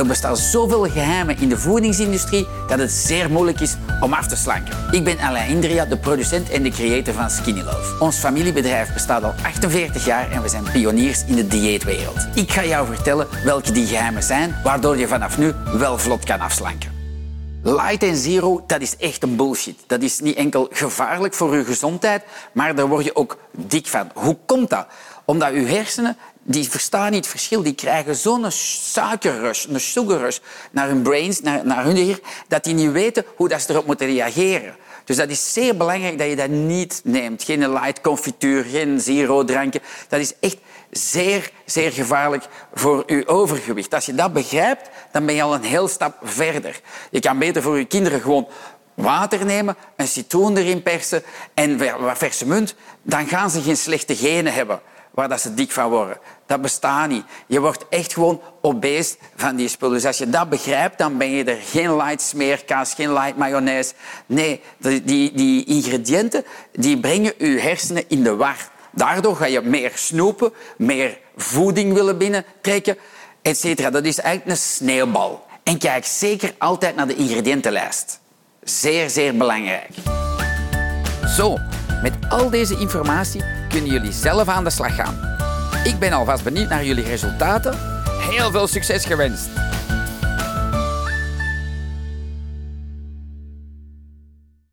Er bestaan zoveel geheimen in de voedingsindustrie dat het zeer moeilijk is om af te slanken. Ik ben Alain Indria, de producent en de creator van Skinny Love. Ons familiebedrijf bestaat al 48 jaar en we zijn pioniers in de dieetwereld. Ik ga jou vertellen welke die geheimen zijn, waardoor je vanaf nu wel vlot kan afslanken. Light en zero, dat is echt een bullshit. Dat is niet enkel gevaarlijk voor je gezondheid, maar daar word je ook dik van. Hoe komt dat? Omdat je hersenen die verstaan niet het verschil. Die krijgen zo'n suikerrush, een sugarrush naar hun brains, naar, naar hun hier, dat die niet weten hoe dat ze erop moeten reageren. Dus dat is zeer belangrijk dat je dat niet neemt. Geen light confituur, geen zero dranken. Dat is echt zeer, zeer gevaarlijk voor je overgewicht. Als je dat begrijpt, dan ben je al een heel stap verder. Je kan beter voor je kinderen gewoon water nemen, een citroen erin persen en wat verse munt. Dan gaan ze geen slechte genen hebben waar dat ze dik van worden. Dat bestaat niet. Je wordt echt gewoon obese van die spullen. Dus als je dat begrijpt, dan ben je er geen light smeerkaas, geen light mayonaise. Nee, die, die ingrediënten die brengen je hersenen in de war. Daardoor ga je meer snoepen, meer voeding willen binnentrekken, etc. Dat is eigenlijk een sneeuwbal. En kijk zeker altijd naar de ingrediëntenlijst. Zeer, zeer belangrijk. Zo, met al deze informatie kunnen jullie zelf aan de slag gaan. Ik ben alvast benieuwd naar jullie resultaten. Heel veel succes gewenst!